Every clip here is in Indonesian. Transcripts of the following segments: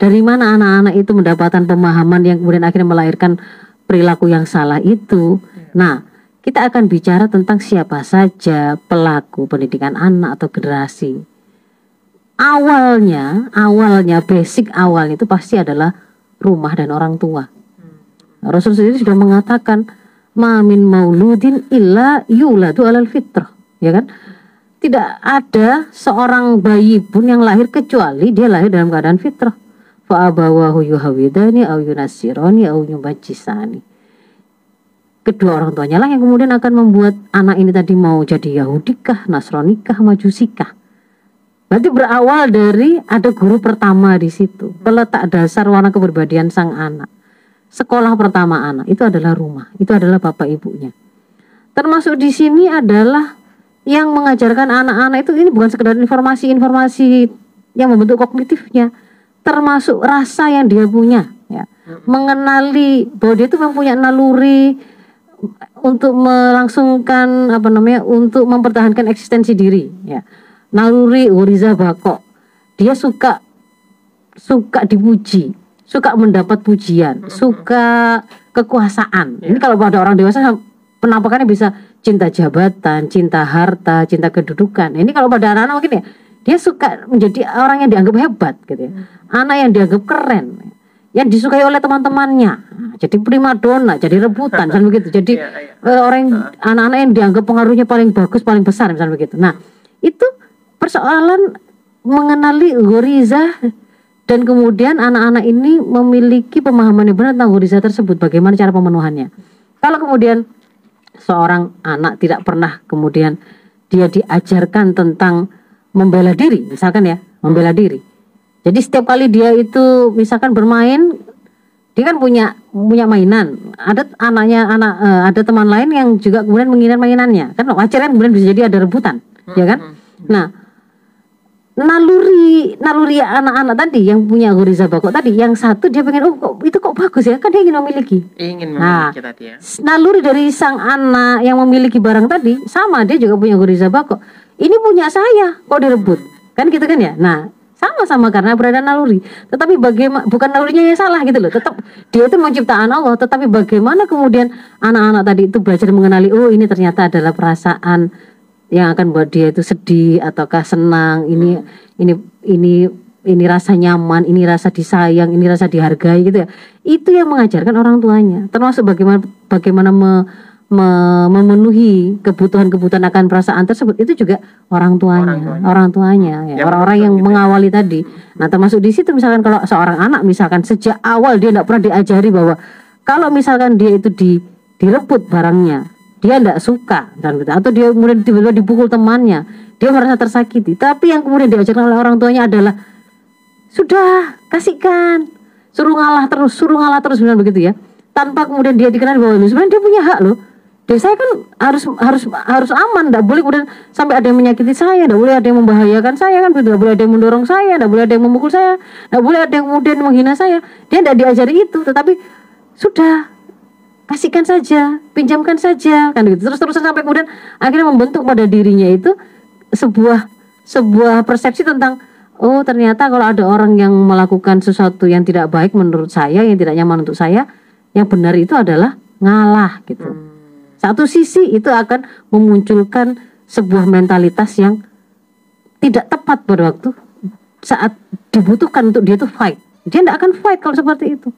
dari mana anak-anak itu mendapatkan pemahaman yang kemudian akhirnya melahirkan perilaku yang salah itu. Nah, kita akan bicara tentang siapa saja pelaku pendidikan anak atau generasi. Awalnya, awalnya basic awalnya itu pasti adalah rumah dan orang tua. Rasul sendiri sudah mengatakan mamin mauludin illa yuladu alal fitrah, ya kan? Tidak ada seorang bayi pun yang lahir kecuali dia lahir dalam keadaan fitrah. Fa abawahu yuhawidani au yunasirani au yubajisani kedua orang tuanya lah yang kemudian akan membuat anak ini tadi mau jadi Yahudikah, Nasronikah, Majusikah. Berarti berawal dari ada guru pertama di situ, peletak dasar warna keberbadian sang anak. Sekolah pertama anak itu adalah rumah, itu adalah bapak ibunya. Termasuk di sini adalah yang mengajarkan anak-anak itu ini bukan sekedar informasi-informasi yang membentuk kognitifnya, termasuk rasa yang dia punya, ya. Mengenali bahwa dia itu mempunyai naluri, untuk melangsungkan apa namanya untuk mempertahankan eksistensi diri ya. Naluri Uriza Bako dia suka suka dipuji suka mendapat pujian suka kekuasaan. Ini kalau pada orang dewasa penampakannya bisa cinta jabatan cinta harta cinta kedudukan. Ini kalau pada anak-anak mungkin ya dia suka menjadi orang yang dianggap hebat gitu ya. Anak yang dianggap keren. Yang disukai oleh teman-temannya. Jadi prima dona jadi rebutan misalnya begitu. Jadi yeah, yeah. Uh, orang anak-anak yang dianggap pengaruhnya paling bagus paling besar misalnya begitu. Nah itu persoalan mengenali goriza dan kemudian anak-anak ini memiliki pemahaman yang benar tentang goriza tersebut bagaimana cara pemenuhannya. Kalau kemudian seorang anak tidak pernah kemudian dia diajarkan tentang membela diri misalkan ya membela diri jadi setiap kali dia itu misalkan bermain, dia kan punya punya mainan. Ada anaknya anak uh, ada teman lain yang juga kemudian menginginkan mainannya. Kan wajar kan kemudian bisa jadi ada rebutan, hmm, ya kan? Hmm, hmm. Nah, naluri naluri anak-anak tadi yang punya goriza bako tadi yang satu dia pengen oh kok itu kok bagus ya kan dia ingin memiliki ingin nah, memiliki nah, tadi ya naluri dari sang anak yang memiliki barang tadi sama dia juga punya goriza bako ini punya saya kok direbut? Kan gitu kan ya? Nah sama-sama karena berada naluri. Tetapi bagaimana bukan nalurinya yang salah gitu loh. Tetap dia itu menciptakan Allah. Tetapi bagaimana kemudian anak-anak tadi itu belajar mengenali oh ini ternyata adalah perasaan yang akan buat dia itu sedih ataukah senang. Ini ini ini ini rasa nyaman, ini rasa disayang, ini rasa dihargai gitu ya. Itu yang mengajarkan orang tuanya. Termasuk bagaimana bagaimana me, memenuhi kebutuhan-kebutuhan akan perasaan tersebut itu juga orang tuanya, orang tuanya, orang tuanya ya, orang-orang yang gitu. mengawali tadi. Nah, termasuk di situ misalkan kalau seorang anak misalkan sejak awal dia tidak pernah diajari bahwa kalau misalkan dia itu di direbut barangnya, dia tidak suka dan gitu. Atau dia kemudian tiba-tiba dipukul temannya, dia merasa tersakiti. Tapi yang kemudian diajarkan oleh orang tuanya adalah sudah kasihkan, suruh ngalah terus, suruh ngalah terus begitu ya. Tanpa kemudian dia dikenal bahwa sebenarnya dia punya hak loh ya saya kan harus harus harus aman tidak boleh kemudian sampai ada yang menyakiti saya tidak boleh ada yang membahayakan saya kan tidak boleh ada yang mendorong saya tidak boleh ada yang memukul saya tidak boleh ada yang kemudian menghina saya. Dia tidak diajari itu tetapi sudah kasihkan saja pinjamkan saja kan gitu. Terus terusan sampai kemudian akhirnya membentuk pada dirinya itu sebuah sebuah persepsi tentang oh ternyata kalau ada orang yang melakukan sesuatu yang tidak baik menurut saya yang tidak nyaman untuk saya yang benar itu adalah ngalah gitu. hmm satu sisi itu akan memunculkan sebuah mentalitas yang tidak tepat pada waktu saat dibutuhkan untuk dia itu fight. Dia tidak akan fight kalau seperti itu.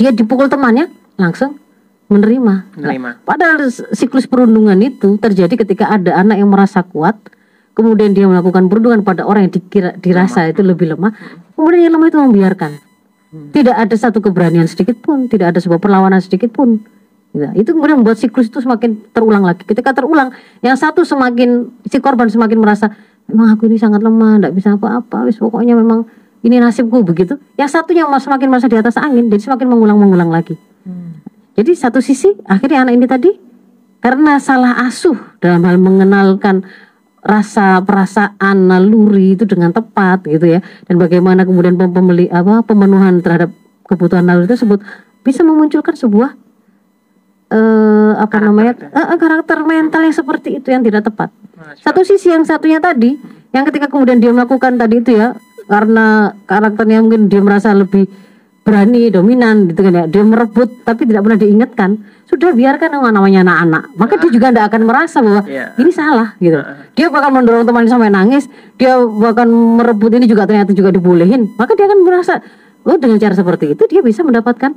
Dia dipukul temannya langsung menerima. menerima. Nah, padahal siklus perundungan itu terjadi ketika ada anak yang merasa kuat, kemudian dia melakukan perundungan pada orang yang dikira dirasa lemah. itu lebih lemah, kemudian yang lemah itu membiarkan. Hmm. Tidak ada satu keberanian sedikit pun, tidak ada sebuah perlawanan sedikit pun. Ya, itu kemudian membuat siklus itu semakin terulang lagi. Ketika terulang, yang satu semakin si korban semakin merasa memang aku ini sangat lemah, tidak bisa apa-apa, wis pokoknya memang ini nasibku begitu. Yang satunya semakin merasa di atas angin, jadi semakin mengulang-mengulang lagi. Hmm. Jadi satu sisi akhirnya anak ini tadi karena salah asuh dalam hal mengenalkan rasa perasaan naluri itu dengan tepat gitu ya dan bagaimana kemudian pembeli apa pemenuhan terhadap kebutuhan naluri tersebut bisa memunculkan sebuah uh, apa karakter namanya? uh, karakter mental yang seperti itu yang tidak tepat. Satu sisi yang satunya tadi, yang ketika kemudian dia melakukan tadi itu ya karena karakternya mungkin dia merasa lebih berani dominan gitu kan ya dia merebut tapi tidak pernah diingatkan sudah biarkan namanya anak-anak. Maka dia juga tidak akan merasa bahwa Iya. ini salah gitu. Dia bakal mendorong temannya sampai nangis dia bahkan merebut ini juga ternyata juga dibolehin. Maka dia akan merasa oh dengan cara seperti itu dia bisa mendapatkan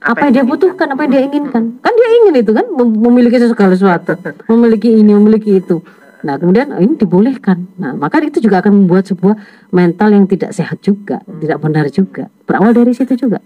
apa, yang dia butuhkan apa yang dia inginkan? Kan dia ingin itu kan? Mem- memiliki segala sesuatu memiliki ini memiliki itu. Nah kemudian oh, ini dibolehkan. Nah maka itu juga akan membuat sebuah mental yang tidak sehat juga tidak benar juga. Berawal dari situ juga